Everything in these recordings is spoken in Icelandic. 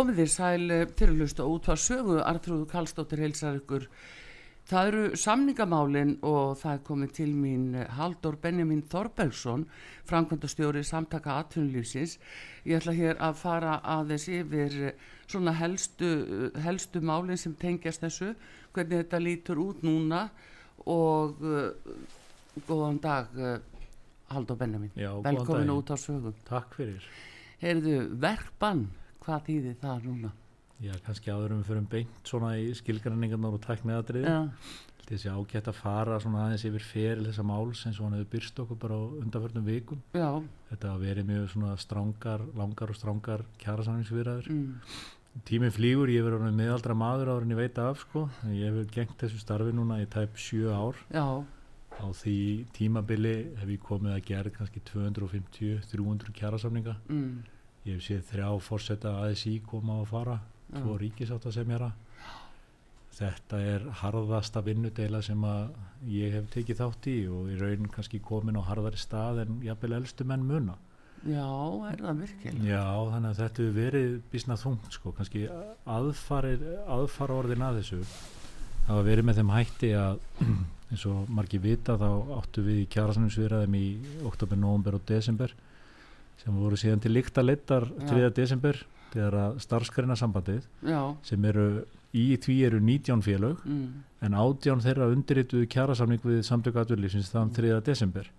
Komið þér sæl fyrirlusta út hvað sögu Artrúðu Kallstóttir heilsar ykkur. Það eru samningamálin og það er komið til mín Haldur Benjamin Þorbergsson, framkvæmdastjóri samtaka atvinnulífsins. Ég ætla hér að fara aðeins yfir svona helstu, helstu málin sem tengjast þessu, hvernig þetta lítur út núna og góðan dag Haldur Benjamin. Já, Velkomin út á sögu. Takk fyrir. Heyrðu, verkbann hvað þýðir það núna? Já, kannski áður um við fyrir beint svona í skilgræningarnar og tækniðatriði. Já, Þessi ágætt að fara svona aðeins yfir feril þessa máls eins og hann hefur byrst okkur bara á undanförnum vikum. já, Þetta hafa verið mjög svona strángar, langar og strángar kjærasamningsviraður. mm, Tíminn flýgur, ég orðinn miðaldra maður áður en ég veit af sko. Ég hef gengt þessu starfi núna í tæp sjö ár. já, Á því tímabili hef ég komið að gera kannski 250-300 kjærasamninga. mm, Ég hef séð þrjá fórseta ASI koma og fara, tvo ríkisátt að semjara. Þetta er harðasta vinnudeila sem að ég hef tekið þátt í og í raun kannski komin á harðari stað en jafnvel elstu menn muna. já, er það virkilega? Já, þannig að þetta hefur verið bísna þungt sko, kannski aðfarir, aðfara orðin að þessu. Það var verið með þeim hætti að eins og margir vita þá áttu við í kjærasanninsviðraðum í oktober, november og desember sem voru síðan til líkta leittar Já. 3. desember þegar að starfskreina sambandið sem eru í því eru 19 félög mm, en 18 þeirra undirrituðu kjærasamning við samtöku aðurlífsins þann 3. desember.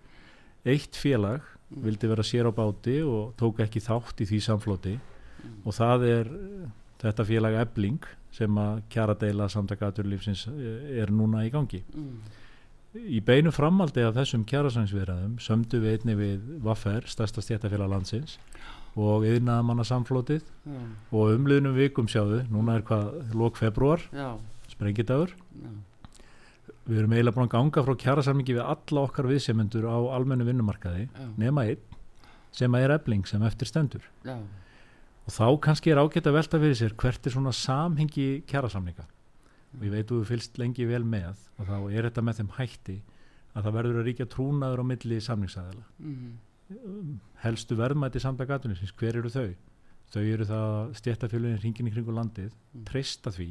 Eitt félag Mm. vildi vera sér á báti og tók ekki þátt í því samfloti Mm. og það er eh, þetta félag Ebling sem að kjara deila samtöku aðurlífsins er núna í gangi. mm, Í beinu framaldi af þessum kjærasamningsviðræðum sömdu við einni við Vaffer, stærsta stjættafélag landsins og yðnaðamanna samflotið já, og umliðnum vikum sjáðu, núna er hvað lók februar, sprengidagur. Já, við erum eiginlega búin að ganga frá kjærasamningi við alla okkar viðsemendur á almennu vinnumarkaði já, nema einn sem er ebling sem eftir stendur. Og þá kannski er ágætt að velta fyrir sér hvert er svona samhengi kjærasamninga og ég veit þú hefur fylst lengi vel með og þá er þetta með þeim hætti að það verður að ríkja trúnaður á milli samningsæðala mm, helstu verðmæti samtaka atvinnisins, hver eru þau? Þau eru það stjættafélugin hringin í kringu landið, Mm. treysta því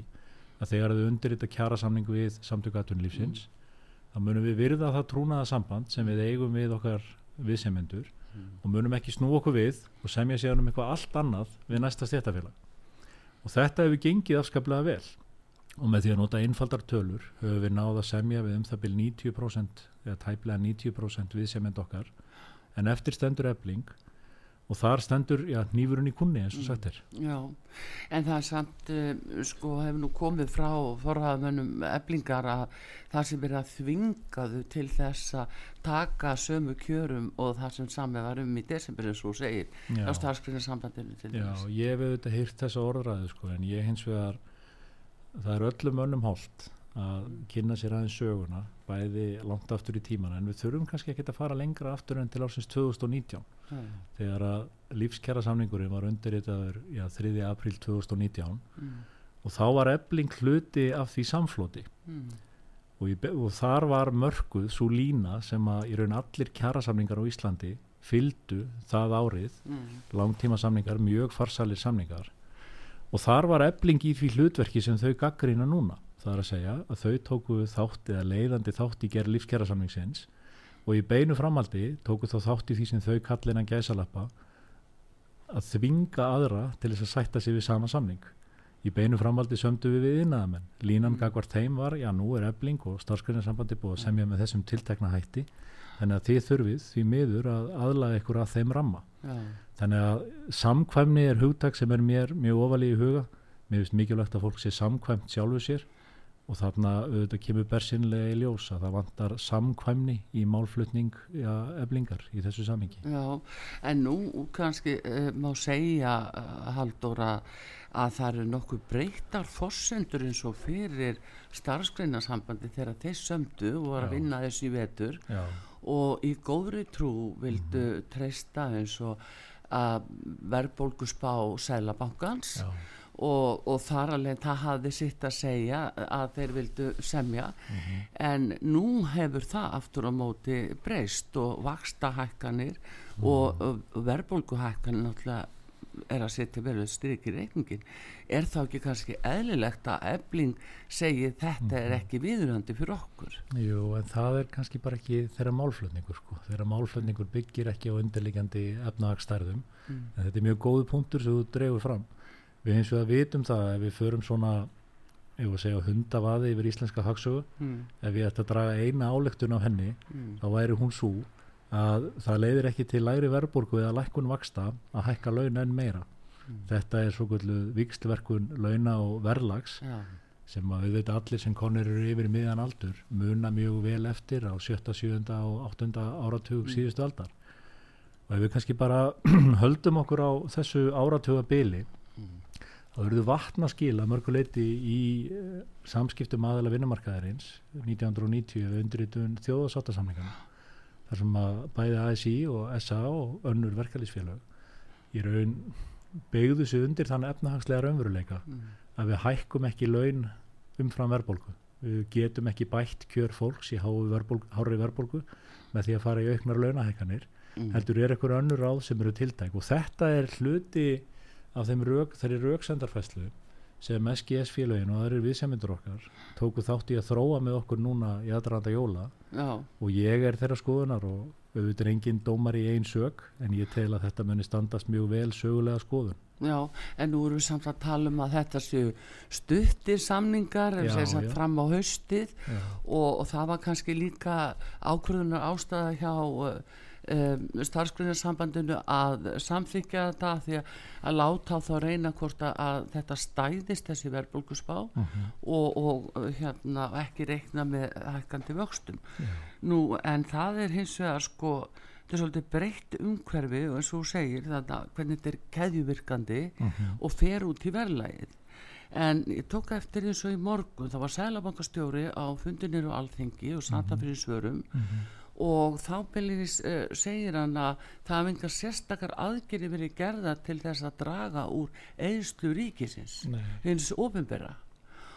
að þegar þau undirrita kjara samningu við samtöku atvinnulífsins þá munum við virða það trúnaða samband sem við eigum við okkar viðsemendur mm, og munum ekki snú okkur við og semja sér um eitthvað allt annað við næsta stjættafélag og þetta hefur gengið afskaplega vel og með því að nota einfaldar tölur höfum við náð að semja við um það byrj 90% eða tæplega 90% viðsemend okkar en eftir stendur ebling og þar stendur, já, nýfurinn í kunni eins og sagt er. Já, en það er samt, uh, sko, hefur nú komið frá forhaðamönnum eblingar að það sem er að þvingaðu til þess að taka sömu kjörum og það sem samið var um í desember eins og segir Já. á starfskrinnarsambandinu til Já, ég hef auðvitað hýrt þessa orðræðu sko, en ég hins vegar það er öllum önnum hált að kynna sér aðeins söguna bæði langt aftur í tíman en við þurfum kannski ekki að fara lengra aftur en til ásins 2019 Já, þegar að lífskjara samningurinn var undirritaður já, 3. apríl 2019 mm, og þá var ebling hluti af því samfloti. Mm, og, í, og þar var mörkuð svo lína sem að í raun allir kjarasamningar á Íslandi fyldu það árið. Mm, langtíma samningar, mjög farsalir samningar og þar var ebling í því hlutverki sem þau gaggrina núna. Það er að segja að þau tóku þátt eða leiðandi þátt í gerð lífskjara samningsins og í beinu framaldi tóku þá þátt í því sem þau kallina gæsalappa að þvinga aðra til þess að sætta sig við sama samning í beinu framaldi sömdu við við innaðamenn línan gagvart þeim var, já nú er ebling og starfskriðnarsambandi búið að semja með þessum tiltekna hætti. Þannig að þið þurfið því miður að aðlaga ykkur að þeim ramma. Já, Þannig að samkvæmni er hugtak sem er mér mjög ofalí í huga. Mér finnst mikilvægt að fólk sé samkvæmt sjálfu sér og þarna auðvitað kemur bersinlega í ljós að það vantar samkvæmni í málflutning ja, eblingar í þessu samingi. já, en nú kannski uh, má segja uh, Halldóra að það eru nokkuð breytar fossendur eins og fyrir starfskrinnarsambandi þegar þeir sömdu og var að vinna þessu í vetur. Já, og í góðri trú vildu treysta eins og að verðbólgu spá sælabankans já, og, og þar alveg það hafði sitt að segja að þeir vildu semja en nú hefur það aftur á móti breyst og vaksta hækkanir og, og verðbólguhækkanir náttúrulega er að setja verið strykir reikningin er þá ekki kannski eðlilegt að ebling segi þetta er ekki viðurandi fyrir okkur jú, en það er kannski bara ekki þeirra málflutningur sko. Þeirra málflutningur byggir ekki á undirliggjandi efnaðagstærðum. Mm. En þetta er mjög góðu punktur sem þú dreifur fram. Við eins og að vitum það ef við förum svona, ef við segja hundavaði yfir íslenska hagsögu, mm. ef við ætti að draga eina álektun af henni Mm. þá væri hún svo að það leiðir ekki til lægri verðbólgu eða lækkun vaksta að hækka laun enn meira. Þetta er svo gulluð vikslverkun launa og verðlags Já, sem að við veit allir sem konir eru yfir miðan aldur muna mjög vel eftir á 7., 7. og 8. áratug síðustu aldar. Og ef við kannski bara höldum okkur á þessu áratuga þá verður vatnaskil að mörguleiti í eh, samskiptum aðeila vinnumarkaðarins 1990 við undirritun þjóðasáttasamlingana þar sem að bæði ASI og SA og önnur verkalýsfélög í raun beigðu sig undir þann efnahagslega raunveruleika mm. að við hækkum ekki laun umfram verðbólgu við getum ekki bætt kjör fólks í hári verðbólgu, hári verðbólgu með því að fara í auknar launahækkanir Mm. heldur er eitthvað önnur ráð sem eru tiltæk og þetta er hluti af rök, þeirri röksendarfæslu sem SGS félögin og aðrir viðsemyndur okkar tóku þátt í að þróa með okkur núna í aðranda jóla. Já, og ég er þeirra skoðunar og auðvitað er engin dómar í ein sög en ég tel að þetta muni standast mjög vel sögulega skoðun. Já, en nú erum við samt að tala um að þetta séu stuttir samningar sem sagt já. fram á haustið og, og það var kannski líka ákvörðunar ástæða hjá uh, um, starfsgrunarsambandinu að samþykja þetta því að, að láta á þá reyna hvort að, að þetta stæðist þessi verðbólgusspá Mhm. og, og uh, hérna ekki reikna með hækkandi vöxtum Já. nú en það er hins vegar sko þetta er svolítið breytt umhverfi og eins og segir þetta hvernig þetta er keðjuvirkandi Mhm. og fer út í verðlægið en ég tók eftir eins og í morgun það var sælabankastjóri á fundinir og alþingi og sata fyrir svörum Mhm. Og þá byrjir uh, segir hann að það hafa engar sérstakar aðgerði verið gerða til þess að draga úr eðslu ríkisins Nei. hins ofinbera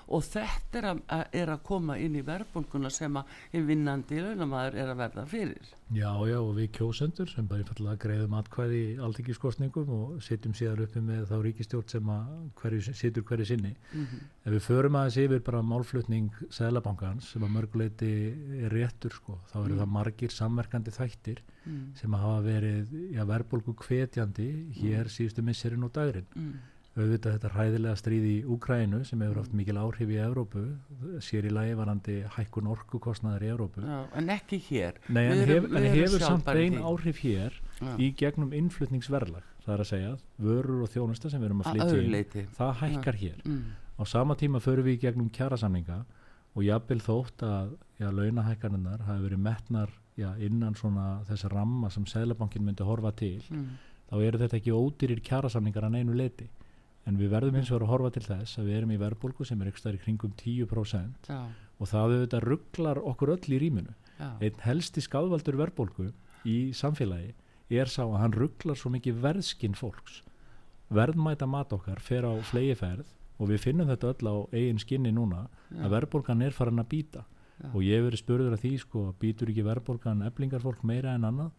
og þetta er að, að, er að koma inn í verðbólguna sem að vinnandi launamaður er að verða fyrir Já, já, og við kjósendur sem bara einfallega greiðum atkvæði í alþingiskostningum og setjum síðar uppi með þá ríkistjórn sem að hverju, situr hverju sinni. Ef við förum aðeins yfir bara málflutning Sæðlabankans sem að mörguleiti er réttur sko, þá eru það margir samverkandi þættir mm. sem að hafa verið já, verðbólgu hvetjandi hér síðustu misserinn og dagurinn. Mm. auðvitað þetta hræðilega stríð í Úkrænu sem hefur haft mikil áhrif í Evrópu sér í lagi varandi hækkun orkukostnaðar í Evrópu Já, en ekki hér Nei, en, erum- hef, en hefur samt í því. áhrif hér Já. í gegnum innflutningsverlag það er að segja, vörur og þjónusta sem við erum að flytja leiti það hækkar hér mm. á sama tíma förum við í gegnum kjarasamninga og jafnvel þótt að já, launahækkarinnar hafi verið metnar já, innan svona þess ramma sem Sælabankin myndi horfa til Mm. þá eru þetta ekki ódýrir kjarasamningar að neinu leiti en við verðum eins og að horfa til þess að við erum í verðbólgu sem er ykkur stær í kringum 10% Já, og það auðvitað rugglar okkur öll í rýminu. Já, einn helsti skadvaldur verðbólgu í samfélagi er sá að hann rugglar svo mikið verðskinn fólks. Verðmæta mat okkar fer á flegiferð og við finnum þetta öll á eigin skinni núna já, að verðbólgan er farin að býta og ég hef verið spurður að því sko býtur ekki verðbólgan eflingarfólk meira en annað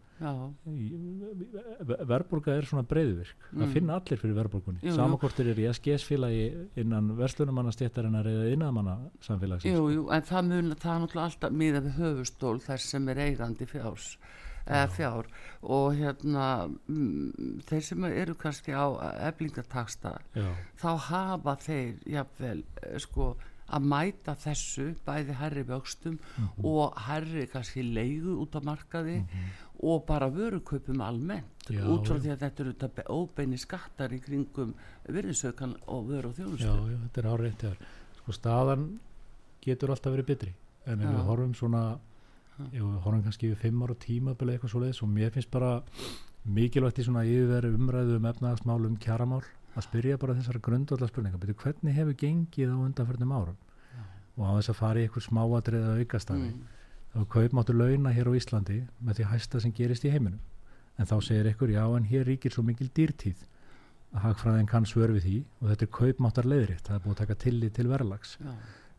verðbólga er svona breyðvirk það Mm. finna allir fyrir jú. samakortir er í SGS-félagi innan verslunumannastéttarinnar eða innaðamanna samfélagsins jú, jú, en það mun það er náttúrulega alltaf miða við höfustól þess sem er eigandi fjárs eða fjár. Og hérna mm, þeir sem eru kannski á eflingataksta Já, þá hafa þeir jafnvel eh, sko að mæta þessu bæði herri vöxtum Mhm. og herri kannski leigu út á markaði og bara vörukaupum almennt. Já, út frá já. því að þetta eru þetta óbeini skattar í kringum virðisaukan og vöru og já, þjónustu. já, þetta er eftir sko staðan getur alltaf verið betri. En ef Já. við horfum svona Já. horfum kannski við fimm ára tímabili eitthvað svoleiðis og mér finnst bara mikilvægt í svona yfirveri umræðu um efnahagsmál um kjaramál að spyrja bara þessara grundvallar spurninga betur hvernig hefur gengið á undanförnum árum? Og á þess að fara í eitthvað smáatriða aukastafi mm. þá kaupmáttu launa hér á Íslandi með því hæsta sem gerist í heiminum. En þá segir ykkur já en hér ríkir svo mikil dýrtíð. Að hagfræðin kann svör við því og þetta er kaupmáttar leiðrétt. Það er búið að taka tillit til verðlags. Já,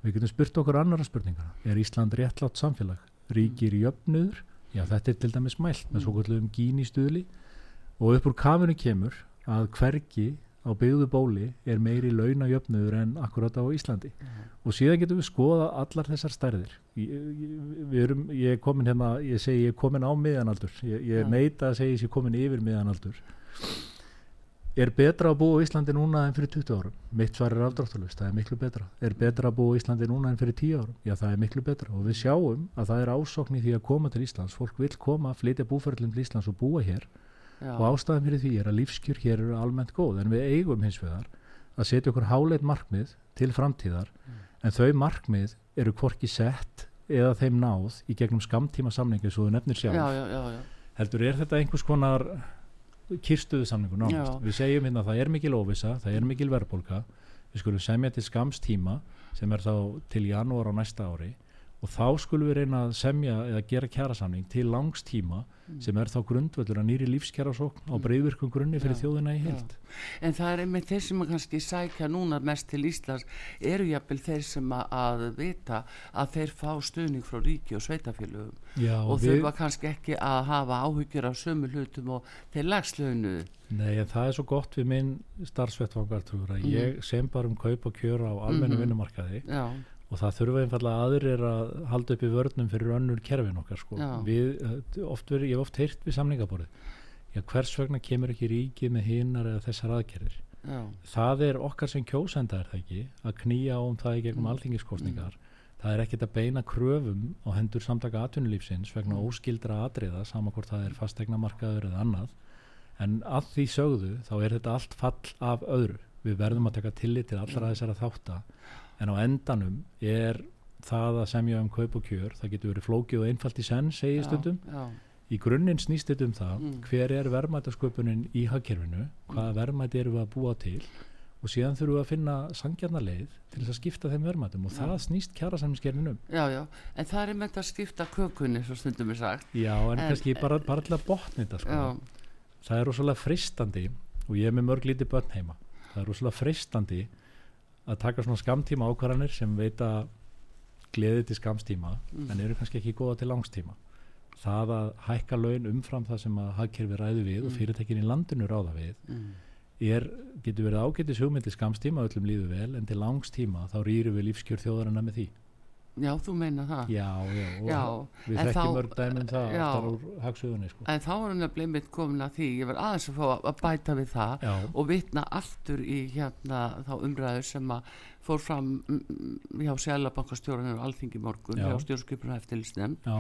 við getum spurt okkur annara spurningar er Ísland réttlátt samfélag ríkir jöfnuður. Já þetta er til dæmis mælt með Mm. svo kvöldum gín í stuðli og upp úr kafinu kemur að hvergi á byggðu bóli er meiri launajöfnuður en akkurat á Íslandi. Og síðan getum við skoða allar þessar stærðir. Ég, erum, ég er komin hérna ég segi ég er komin á miðanaldur ég, ég Já. neita að segja ég sé komin yfir miðanaldur er betra að búa á Íslandi núna en fyrir 20 árum? Mitt svar er afdráttalust, það er miklu betra. Er betra að búa á Íslandi núna en fyrir 10 árum? Já það er miklu betra. Og við sjáum að það er ásókn í því að koma til Íslands. Fólk vil koma, flytja búferðlum til Íslands og búa hér. Já, og ástæðan fyrir því er að lífskjör hér eru almennt góð. En við eigum hins vegar að setja okkur háleit markmið til framtíðar. En þau markmið eru hvorki sett eða þeim náð í gegnum skamtíma samningi svo þú nefnir sjálf. Já, já, já, já. heldur er þetta einhvers konar kyrstuðu samningu nánast við segjum hérna að það er mikil óvisa, það er mikil verðbólka við skulum semja til skamstíma sem er þá til janúar á næsta ári og þá skulum við reyna að semja eða gera kjærasamning til langs tíma sem er þá grundvöldur að nýri lífskjærasókn á breyðvirkum grunni fyrir Já, þjóðina í já. heild. En það er einmitt þeir sem að kannski sækja núna mest til Íslands eru jafnvel þeir sem að, vita að þeir fá stuðning frá ríki og sveitafélögum Já, og við, þurfa kannski ekki að hafa áhyggjur af sömu hlutum og þeir lagslögnu Nei, en það er svo gott við minn starfsvettvangartrúur að Mhm. ég sem bara um kaup og kjör á almennu Mhm. vinnumarkaði. Já, og það þurfa einfallega aðrir að halda upp í vörnum fyrir önnur kerfin okkar sko. Við, eh, oft verið, ég hef oft heyrt við samningaborðið já, hvers vegna kemur ekki ríkið með hinnar eða þessar aðgerðir? Já, það er okkar sem kjósenda er það ekki að knýja um það í gegnum Mm. alþingiskostningar það er ekkert að beina kröfum á hendur samtaka atvinnulífsins vegna Mm. óskildra atriða sama hvort það er fastegnamarkaður eða annað. En að því sögðu þá er þetta allt fall af öðru. Við verðum að taka tillit til allra þessara þátta en á endanum er það að semja um kaup og kjör það getur verið flókið og einfalt í senn segi já, stundum. já, í grunninn snýst þetta um það Mm. hver er verðmætasköpunin í hagkerfinu hvaða verðmæti erum við að búa til og síðan þurfum við að finna sangjarnar leið til þess að skipta þeim verðmætum og Já. það snýst kjærasamningsgerðin um. Já, já. En það er með að skipta kökunni svo stundum er sagt. Já en, En- kannski bara, bara til að botna þetta sko. já, það er rosalega fristandi og ég er með mörg lítið börn heima. Það er rosalega fristandi að taka svona skamtíma ákvarðanir sem veita gleði til skamstíma Mm. en eru kannski ekki góða til langstíma það að hækka laun umfram það sem að hagkerfi ræði við og Mm. fyrirtekin í landinu ráða við mm, er, getur verið ágætis hugmynd til skamstíma öllum líður vel en til langstíma þá rýru við lífskjör þjóðarinnar með því Já, þú meina það. Já, já, Já, við þekkjum mörg dæmum það já. aftar úr hagsögunni sko. En þá er hann að bleimit komin að því, ég var aðeins að fá að bæta við það Já, og vitna aftur í hérna þá umræðu sem að fór fram hjá Sælabankastjórunum og Alþingi morgun Já. hjá stjórnskipuna eftirlitsnefnd já,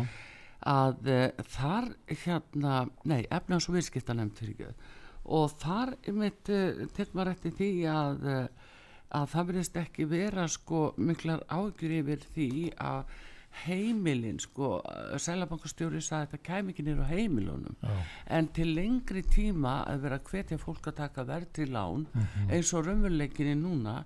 að uh, þar hérna, nei, efnans og viðskiptanemnd fyrir ekki og þar mitt uh, tek maður eftir því að uh, að það verðist ekki vera sko miklar ágjur yfir því að heimilin sko Sælabankastjóri sagði að þetta kæmi ekki á heimilunum. Já, en til lengri tíma að vera að hvetja fólk að taka verðri lán eins og raunveruleikinni núna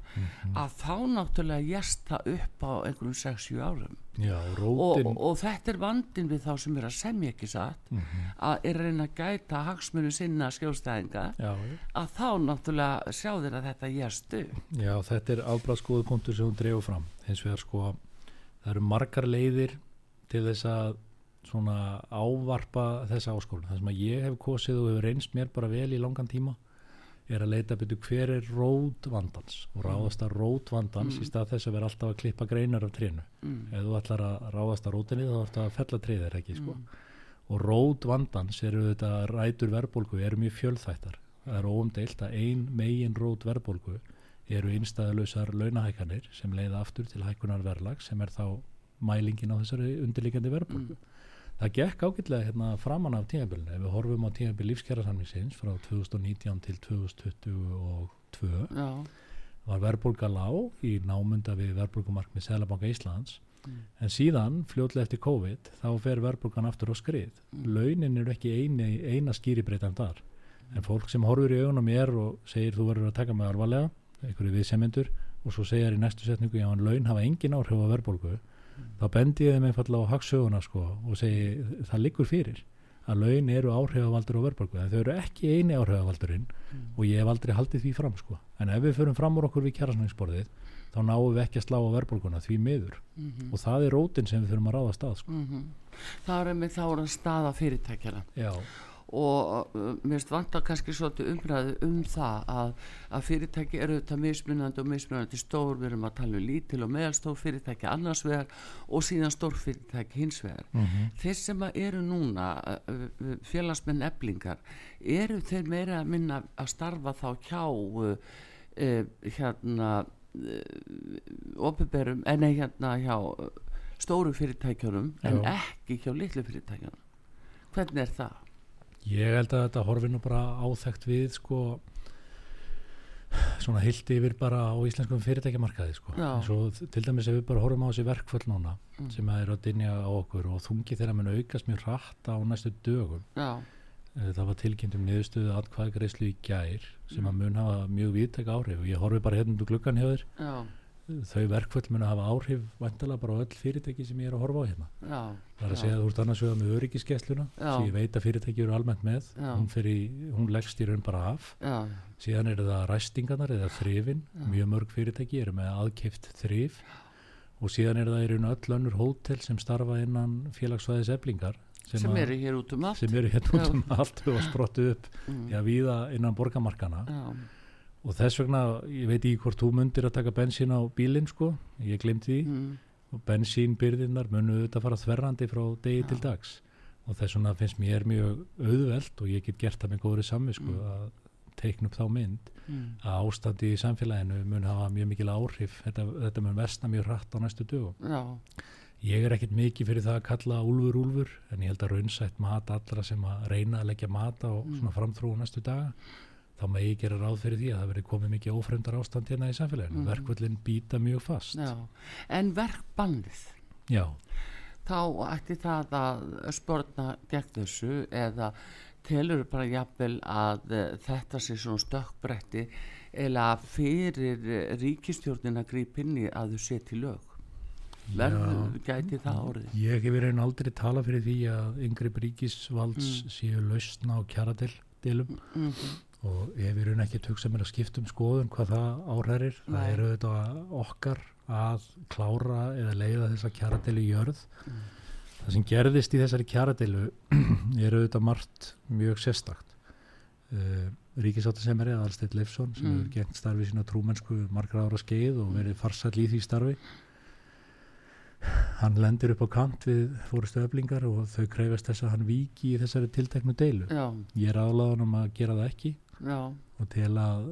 að þá náttúrulega jæst það upp á einhverjum 6-7 árum. Já, og, rótin. Og þetta er vandin við þá sem er að semja ekki satt að er að reyna að gæta hagsmunu sinna skjólstæðinga já, að þá náttúrulega sjá þeir að þetta jæst upp. Já, þetta er afblaðskoðu punktur sem hún dreifur fram. Hins vegar sko, það eru margar leiðir til þess að svona ávarpa þessa áskorun. Það sem að ég hef kosið og hefur reynst mér bara vel í langan tíma er að leita betur hver er rót vandans og ráðast að rót vandans í stað þess að vera alltaf að klippa greinar af trénu. mm. Ef þú ætlar að ráðast að rótinni þá ætlar að fella tréðir ekki sko. Og rót vandans eru þetta rætur verðbólgu eru mjög fjölþættar. Það er óumdeilt að ein megin rót verðbólgu eru einstæðalösar launahækanir sem leiða aftur til hækunar verðlag sem er þá mælingin á þessari undirliggjandi verðbólgu. Það gekk ágætlega hérna framan af tímabilinu. Ef við horfum á tímabil lífskjærasamningsins frá 2019 til 2022 já, var verðbólga lág í námunda við verðbólgumarkmið Sælabanka Íslands. En síðan fljótlega eftir COVID þá fer verðbólgan aftur á skrið. Launin eru ekki eini, eina skýribreitan þar. En fólk sem horfur í augunum mér og segir þú verður að taka mig alvarlega einhverju viðsemendur og svo segir í næstu setningu já en laun hafa engin áhrif á verðbólgu. Þá bendi ég þeim einfallega á hagsöguna sko og segi það liggur fyrir að laun eru áhrifavaldur á verðbólgu en þau eru ekki eini áhrifavaldurinn og ég hef aldrei haldið því fram sko. En ef við förum fram úr okkur við kjærasnængsborðið þá náum við ekki að slá á verðbólguna því miður. Mhm. og það er rótin sem við þurfum að ráða stað sko. það er með þá og mér finnst vanta kannski svolítið umræðu um það að, að fyrirtæki eru þetta mismunandi og mismunandi stór, við erum að tala um lítil og meðalstór fyrirtæki annars vegar og síðan stór fyrirtæki hins vegar Mhm. þeir sem eru núna uh, uh, félagsmenn eblingar eru þeir meira að minna að starfa þá hjá uh, uh, hérna opiðberum, en nei hérna hjá stóru fyrirtækjunum en ekki hjá litlu fyrirtækjunum hvernig er það? Ég held að þetta horfi nú bara áþekkt við sko svona hildi yfir bara á íslenskum fyrirtækjamarkaði sko. Og til dæmis ef við bara horfum á þessi verkföll núna Mm. sem er að dynja á okkur og þungi þeirra mun aukast mjög hratt á næstu dögum Já, Eh, það var tilkynnt um niðurstöðu atkvæðgreislu í gær sem Mm. að mun hafa mjög viðtæk áhrif og ég horfi bara hérna úr gluggan hjá þér já, þau verkföll mun hafa áhrif vantilega bara á öll fyrirtæki sem ég er að horfa á hérna. Já það er að Já. segja að þú ert annars vegar með öryggiskessluna Já. sem ég veit að fyrirtæki eru almennt með. Já. hún, hún leggst í raun bara af. Já, síðan eru það ræstingarnar eða þrifin. Mjög mörg fyrirtæki eru með aðkeift þrif. Og síðan eru það í raun öll önnur hótel sem starfa innan félagsvæðis eblingar sem, að- eru hér út um allt. sem eru hérna út um allt og sprottu upp mm. já, víða innan borgamarkana já, og þess vegna, ég veit ekki hvort þú mundir að taka bensín á bílinn sko ég glemti því mm. og bensínbyrðinnar munu auðvitað fara þverrandi frá degi Já. til dags og þess vegna finnst mér mjög auðvelt og ég get gert það með góðri samvisku Mm. að teikna upp þá mynd Mm. að ástandi í samfélaginu mun hafa mjög mikil áhrif þetta, þetta mun vestna mjög hratt á næstu dögum já, ég er ekkit mikið fyrir það að kalla úlfur úlfur en ég held að raunsætt mat allra sem að reyna að leggja mat á Mm. svona framþróu næstu daga þá megi gera ráð fyrir því að það veri komið mikið ófremdar ástand hérna í samfélaginu. Mm. verkvöldin býta mjög fast. Já. En verkbannið? Já. þá ætti það að spörna gegn þessu eða telur bara jafnvel að uh, þetta sé svona stökkbretti eða fyrir ríkistjórnin að grípa inn í að þau setja lög? Verður gæti það orðið? Ég hef verið aldrei tala fyrir því að yngri ríkisvalds Mm. séu lausna á kjaradelum mm og ég hef verið ekki hugsa mér að skipta um skoðun hvað það áhrærir. Það eru þetta okkar að klára eða leiða þessa kjaradelu í jörð. Mm. Það sem gerðist í þessari kjaradelu eru þetta margt mjög sérstakt. Uh, Ríkisáttasemeri Aðalsteit Leifsson sem Mm. hefur gengt starfi sína trúmennsku margra ára skeið og verið farsall í því starfi hann lendir upp á kant við fórustu öflingar og þau krefast þess að hann viki í þessari tilteknu deilu. Já, ég er aðlaðan um að gera það ekki já, og til að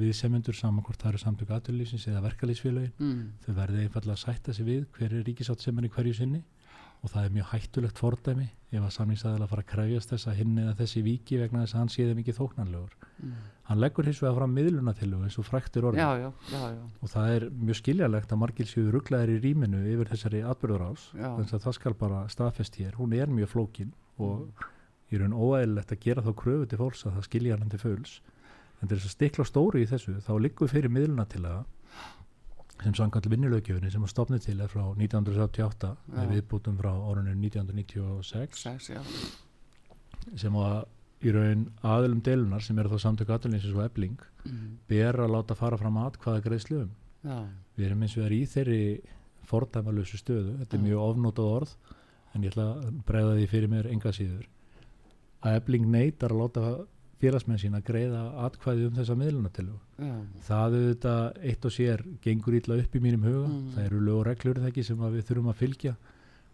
við semendur saman hvort það eru samtök aturlýsins eða verkalýsfélögin mm, þau verði einfallega að sætta sig við hver er ríkisátt sem er í hverju sinni og það er mjög hættulegt fordæmi ef að samningsaðilega fara að krefjast þess að hinn eða þessi viki vegna þess að hann sé þeim ekki þóknanlegur mm. hann leggur hins vegar fram miðlunatilu eins og fræktur orðin já, já, já, já, og það er mjög skiljalegt að margir séu rugglaðir í rýminu yfir þessari atbyrðurás þannig að það skal bara staðfest hér. Hún er mjög flókin og í raun óæðilegt að gera þá kröfu til fólks að það skilja hann til fulls. En til þess að stikla stóri í þessu þá liggur fyrir miðlunatilega sem samkvæmt vinnulögjöfunni sem að stopni til er frá 1938 með Já. viðbútum frá árunni 1996 sex, sem að í raun aðilum deilunar sem eru þá samtök aðalinsins og ebling mm, ber að láta fara fram atkvaða greiðslu um. Já, við erum eins og er í þeirri fordæmalösu stöðu, þetta er Mm. mjög ofnótað orð en ég ætla að breyða því fyrir mér enga síður. Að ebling neytar að láta félagsmenn sín að greiða atkvæði um þessa miðlunatilu já, það auðvitað eitt og sér gengur ítla upp í mínum huga. Mm. það eru lög og reglur er það ekki sem að við þurfum að fylgja.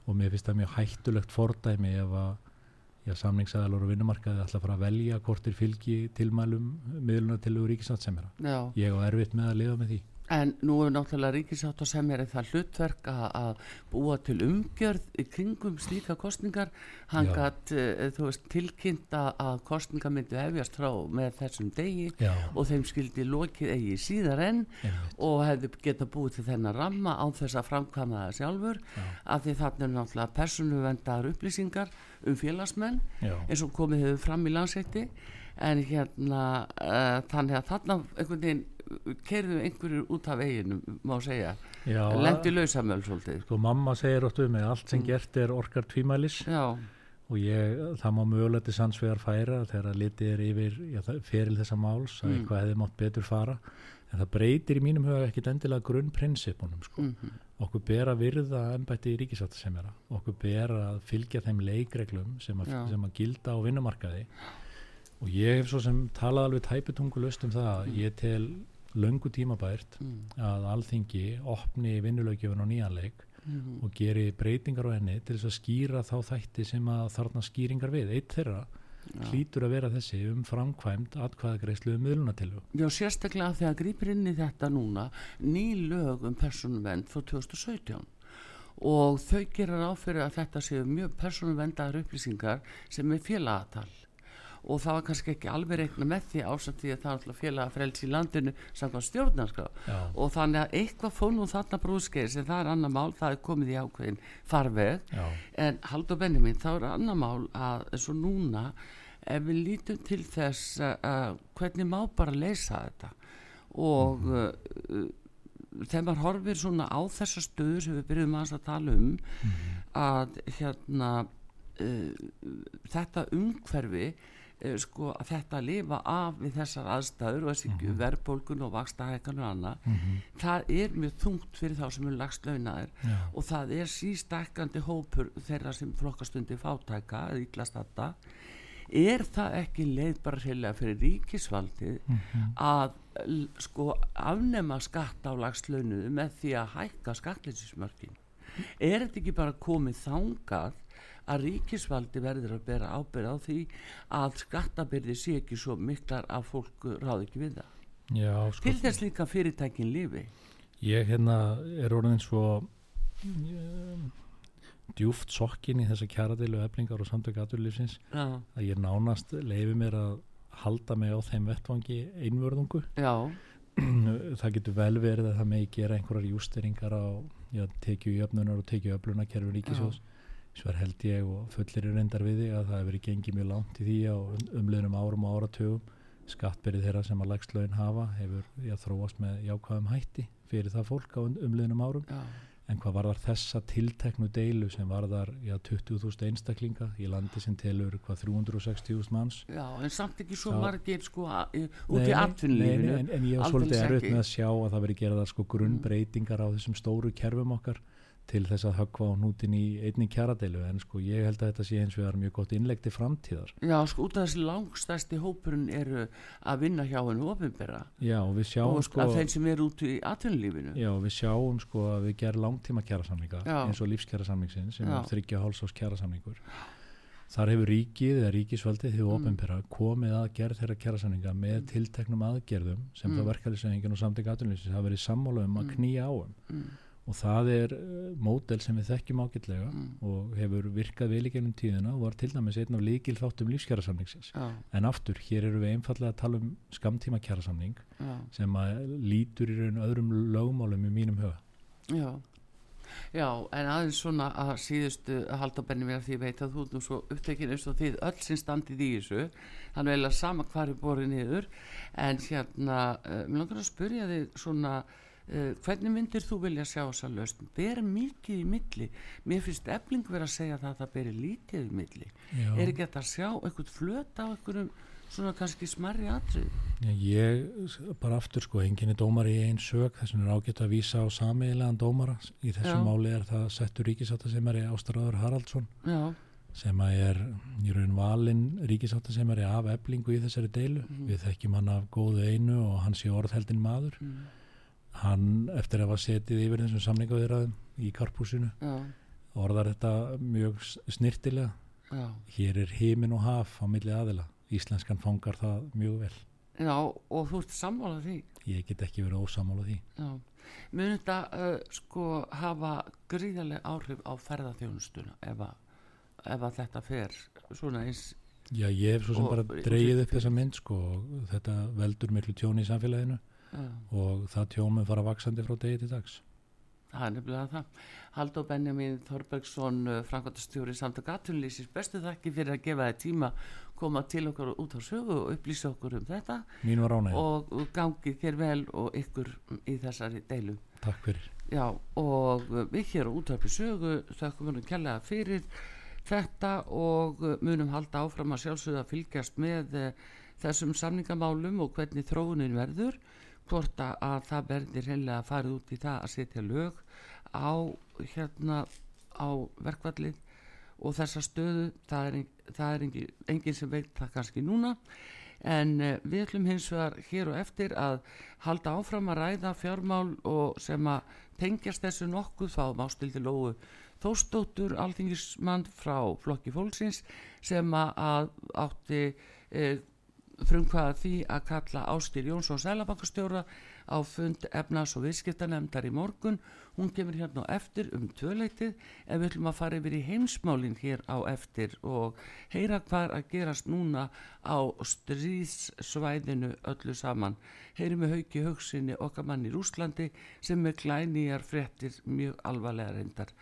Og mér finnst það mjög hættulegt fordæmi ef að já, samningsæðalur og vinnumarkaði ætla að fara að velja hvort þeir fylgi tilmælum miðlunatilu ríkisatsemjara já. ég á erfitt með að lifa með því En nú er náttúrulega ríkisátt og sem er það hlutverk að, búa til umgjörð kringum slíka kostningar. Hann gætt, þú veist, tilkynnt að kostningar myndu hefjast frá með þessum degi já, og þeim skildi lokið eigi síðar enn einmitt. og hefði geta búið til þennan ramma án þess að framkvæma það sjálfur Já. af því þarna er náttúrulega persónuvendar upplýsingar um félagsmenn Já. eins og komið hefur fram í landsætti en hérna uh, þannig að þarna einhvern veginn kerðu einhverjur út af veginum má segja, lendi lausamöl svolítið. Sko mamma segir oft um mig allt sem Mm. gert er orkar tvímælis. Já, og ég, það má mögulega til sannsvegar færa þegar litið er yfir já, feril þessa máls að Mm. eitthvað hefði mátt betur fara. En það breytir í mínum huga ekkit endilega grunnprinsipunum sko. mm okkur ber að virða embætti ríkisáttasemjara okkur ber að fylgja þeim leikreglum sem að, sem að gilda á vinnumarkaði. Og ég hef svo sem talað alveg tæpitungulust um það að ég tel löngu tímabært mm, að alþingi opni vinnulögjöfun á nýjanleik mm, og geri breytingar á henni til þess að skýra þá þætti sem að þarna skýringar við. Eitt þeirra já. hlýtur að vera þessi um framkvæmt atkvæðagreislu um miðlunatilu. já, sérstaklega þegar grýpir inn í þetta núna ný lög um persónuvend frá 2017 og þau gera ráð fyrir að þetta séu mjög persónuvendar upplýsingar sem er félagatal og það var kannski ekki alveg reikna með því ásamt því að það er alltaf félagafrelsi í landinu samkvæmt stjórnarskrá. Já, og þannig að eitthvað fór nú þarna brúðskeið sem það er annar mál, það er komið í ákveðin farveg. Já, en Haldur Benjamin, þá er annar mál að eins og núna ef við lítum til þess uh, hvernig má bara leysa þetta? Og uh, uh, þegar maður horfir svona á þessa stöður sem við byrjum að tala um að hérna uh, þetta umhverfi sko að þetta lifa af við þessar aðstæður og þessi mm verðbólgun og vakstahækan og annað. Mhm, það er mjög þungt fyrir þá sem eru lagst launaðir já, og það er sístækkandi hópur þeirra sem flokkastundi fátæka eða ítlast þetta er það ekki leið bara reyðlega fyrir ríkisvaldið mhm, að l- sko afnema skatt á lagslaunuðu með því að hækka skattlýsismörkin er þetta ekki bara komið þangað að ríkisvaldi verður að bera ábyrð á því að skattabyrði sé ekki svo miklar að fólk ráði ekki við það. Já, sko, til þess líka fyrirtækin lifi. Ég hérna er orðin svo um, djúft sokkin í þessa kjaradilu eflingar og samtök aturlífsins já, að ég nánast leifi mér að halda mig á þeim vettvangi einvörðungu. Já, það getur vel verið að það megi gera einhverjar jústeringar á já, tekju jöfnunar og tekju öflunarkerfi ríkisjós svo er held ég og fullir er reyndar við því að það hefur verið gengið mjög langt í því á um, umliðnum árum og áratugum. Skattbyrði þeirra sem að lagslaun hafa hefur já, þróast með jákvæðum hætti fyrir það fólk á um, umliðnum árum. Já, en hvað varðar þessa tilteknu deilu sem varðar já, 20.000 einstaklinga í landi sem telur hvað 360.000 manns? Já en samt ekki svo margir sko út í nei, en, en ég var svolítið erfitt með að sjá að það veri gerða sko grunnbreytingar á þessum stóru kerfum okkar til þess að höggva á nútin í einni kjaradeilu en sko ég held að þetta sé eins og það er mjög gott innlegti framtíðar Já, sko út af þessi langstæsti hópurinn eru að vinna hjá hennu ofinbera Já, og við sjáum og sko að þeim sem eru út í atvinnulífinu Já, við sjáum sko að við gerum langtíma kjarasamlinga Já. eins og lífskjarasamlingsin sem Já. er þryggja hálsás kjarasamlingur Þar hefur ríkið eða ríkisvaldið því Mm. ofinbera komið að gerð þeirra kjarasamlinga með tilteknum aðgerðum sem Mm. þá verkefælisengin og samtök atvinnulífsins hafa verið sammála um að Mm. knýja á um mm, og það er uh, módel sem við þekkjum ágætlega mm, og hefur virkað vel í gennum tíðina og var til dæmis einn af líkil þáttum lífskjarasamlingsins Já, en aftur, hér eru við einfallega að tala um skamtíma kjarasamning já, sem að lítur í raun öðrum lögmálum í mínum huga. Já. Já, en aðeins svona að síðustu að halda benni mér að því veit að þú nú svo upptekinn eins og þið öll sem standið í þessu. Þannig vel að sama hvar er borið niður. En hérna, uh, mér langar að spyrja þig svona uh, hvernig myndir þú vilja sjá þessa löst ber mikið í milli mér finnst efling verið að segja það að það beri lítið í milli Já. er ekki hægt að sjá eitthvað flöt á einhverjum svona kannski smarri atrið Já, ég, bara aftur sko, enginn er dómar í einn sög, þess vegna er ágætt að vísa á sameigilegan dómara. Í þessu Já. máli er það settur ríkisáttasemari Ástaráður Haraldsson Já, sem að er í raun valinn ríkisáttasemari af eblingu í þessari deilu. Mhm. Við þekkjum hann af góðu einu og hann sé orðheldin maður. mm, Hann, eftir að hafa setið yfir þessum samningaviðraðum í karpúsinu, já, orðar þetta mjög snirtilega. já Hér er heimin og haf á milli aðila. Íslenskan fangar það mjög vel. Já, og þú ert sammálað því Ég get ekki verið ósamála því. Mun þetta uh, sko hafa gríðarlega áhrif á ferðarþjónustuna ef ef að þetta fer svona eins Já, ég hef svo sem bara og- dreigið upp þessa mynd sko og þetta veldur miklu tjóni í samfélaginu uh, og það tjómi fara vaksandi frá degi til dags. það er nefnilega það Haldur Benjamin Þorbergsson uh, Frankværtastjóri samt að gatunlýsins bestu þakki fyrir að gefa þið tíma koma til okkar út á sögu og upplýsa okkur um þetta Mín var ánægð. og gangi þér vel og ykkur í þessari deilu Takk fyrir. Já, og við hér á útvarpi sögu þakkum við kærlega fyrir þetta og munum halda áfram að sjálfsögða að fylgjast með uh, þessum samningamálum og hvernig þróunin verður hvort að, að það verður heimlega að fara út í það að setja lög á hérna á verkvallið og þessa stöðu það er, það er engin, engin sem veit það kannski núna. En uh, við ætlum hins vegar hér og eftir að halda áfram að ræða fjármál og sem að tengjast þessu nokkuð. Fáum ástildi lóu Þóstóttur alþingismann frá flokki fólksins sem að, átti e, frumkvaða því að kalla Ástir Jónsson Sælabankastjóra á fund efnas og viðskiptanemndar í morgun. Hún kemur hérna á eftir um tvöleitið. En við ætlum að fara yfir í heimsmálin hér á eftir og heyra hvað að gerast núna á stríðsvæðinu öllu saman. Heyri með hauki hugsinni okkar mann í Rúslandi sem er glænýjar fréttir mjög alvarlega reyndar.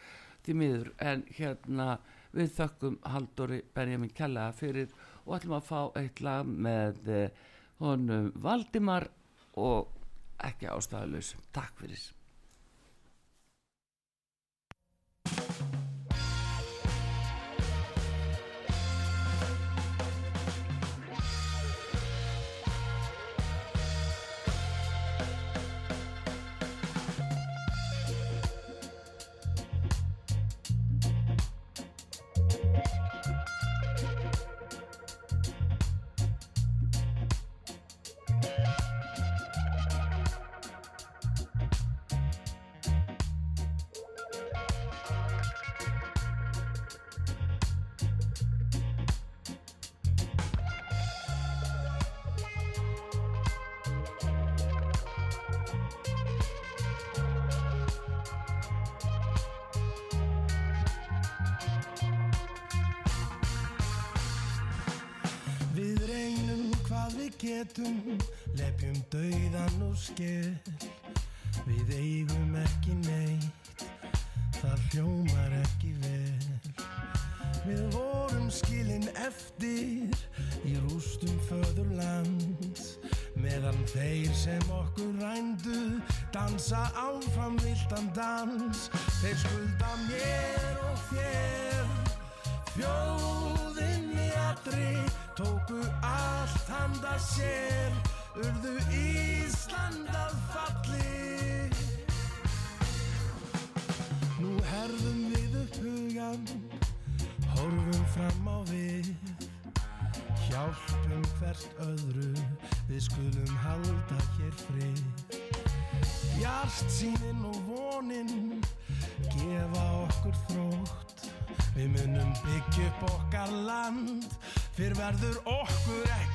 Því miður en hérna við þökkum Haldóri Benjamin Kjallaða fyrir og ætlum að fá eitt lag með eh, honum Valdimar og ekki ástæðalus takk fyrir getum, lepjum dauðan og skell. Við eigum ekki neitt, það hljómar ekki vel. Við vorum skilin eftir í rústum föðurlands. Meðan þeir sem okkur rændu dansa áfram viltan dans. Þeir skulda mér og þér, þjóðinni aldri tóku allt handa sér urðu Ísland að falli Nú herðum við upp hugan horfum fram á við. Hjálpum hvert öðru við skulum halda hér frið. Hjart sínin og vonin gefa okkur þrótt. Við munum byggja upp okkar land. Fyrr verður okkur ekki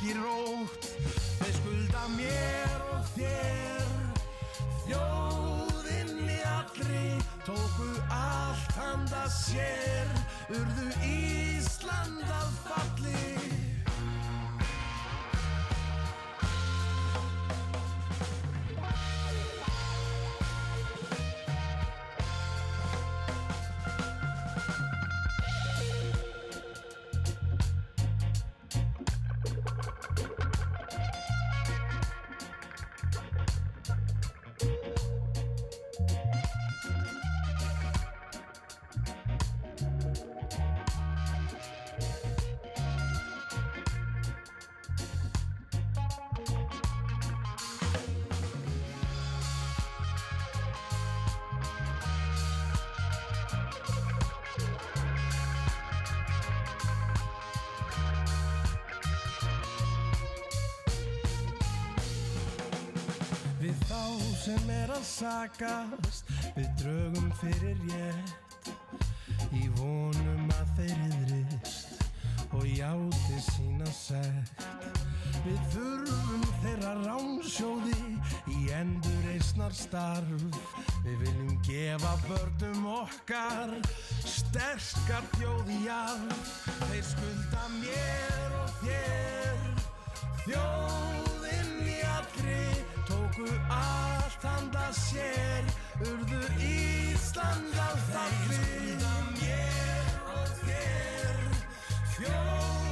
sem er að sakast. Við drögum fyrir rétt Í vonum að þeir yðrist Og játi sína sekt. Við þurfum þeirra ránsjóði Í endur eisnar starf. Við viljum gefa börnum okkar Sterskar þjóði jarf Þeir skulda mér og þér Þjóðinn í allri tóku allt handa sér urðu Ísland á þalli Þeir skulda mér og þér. Fjóð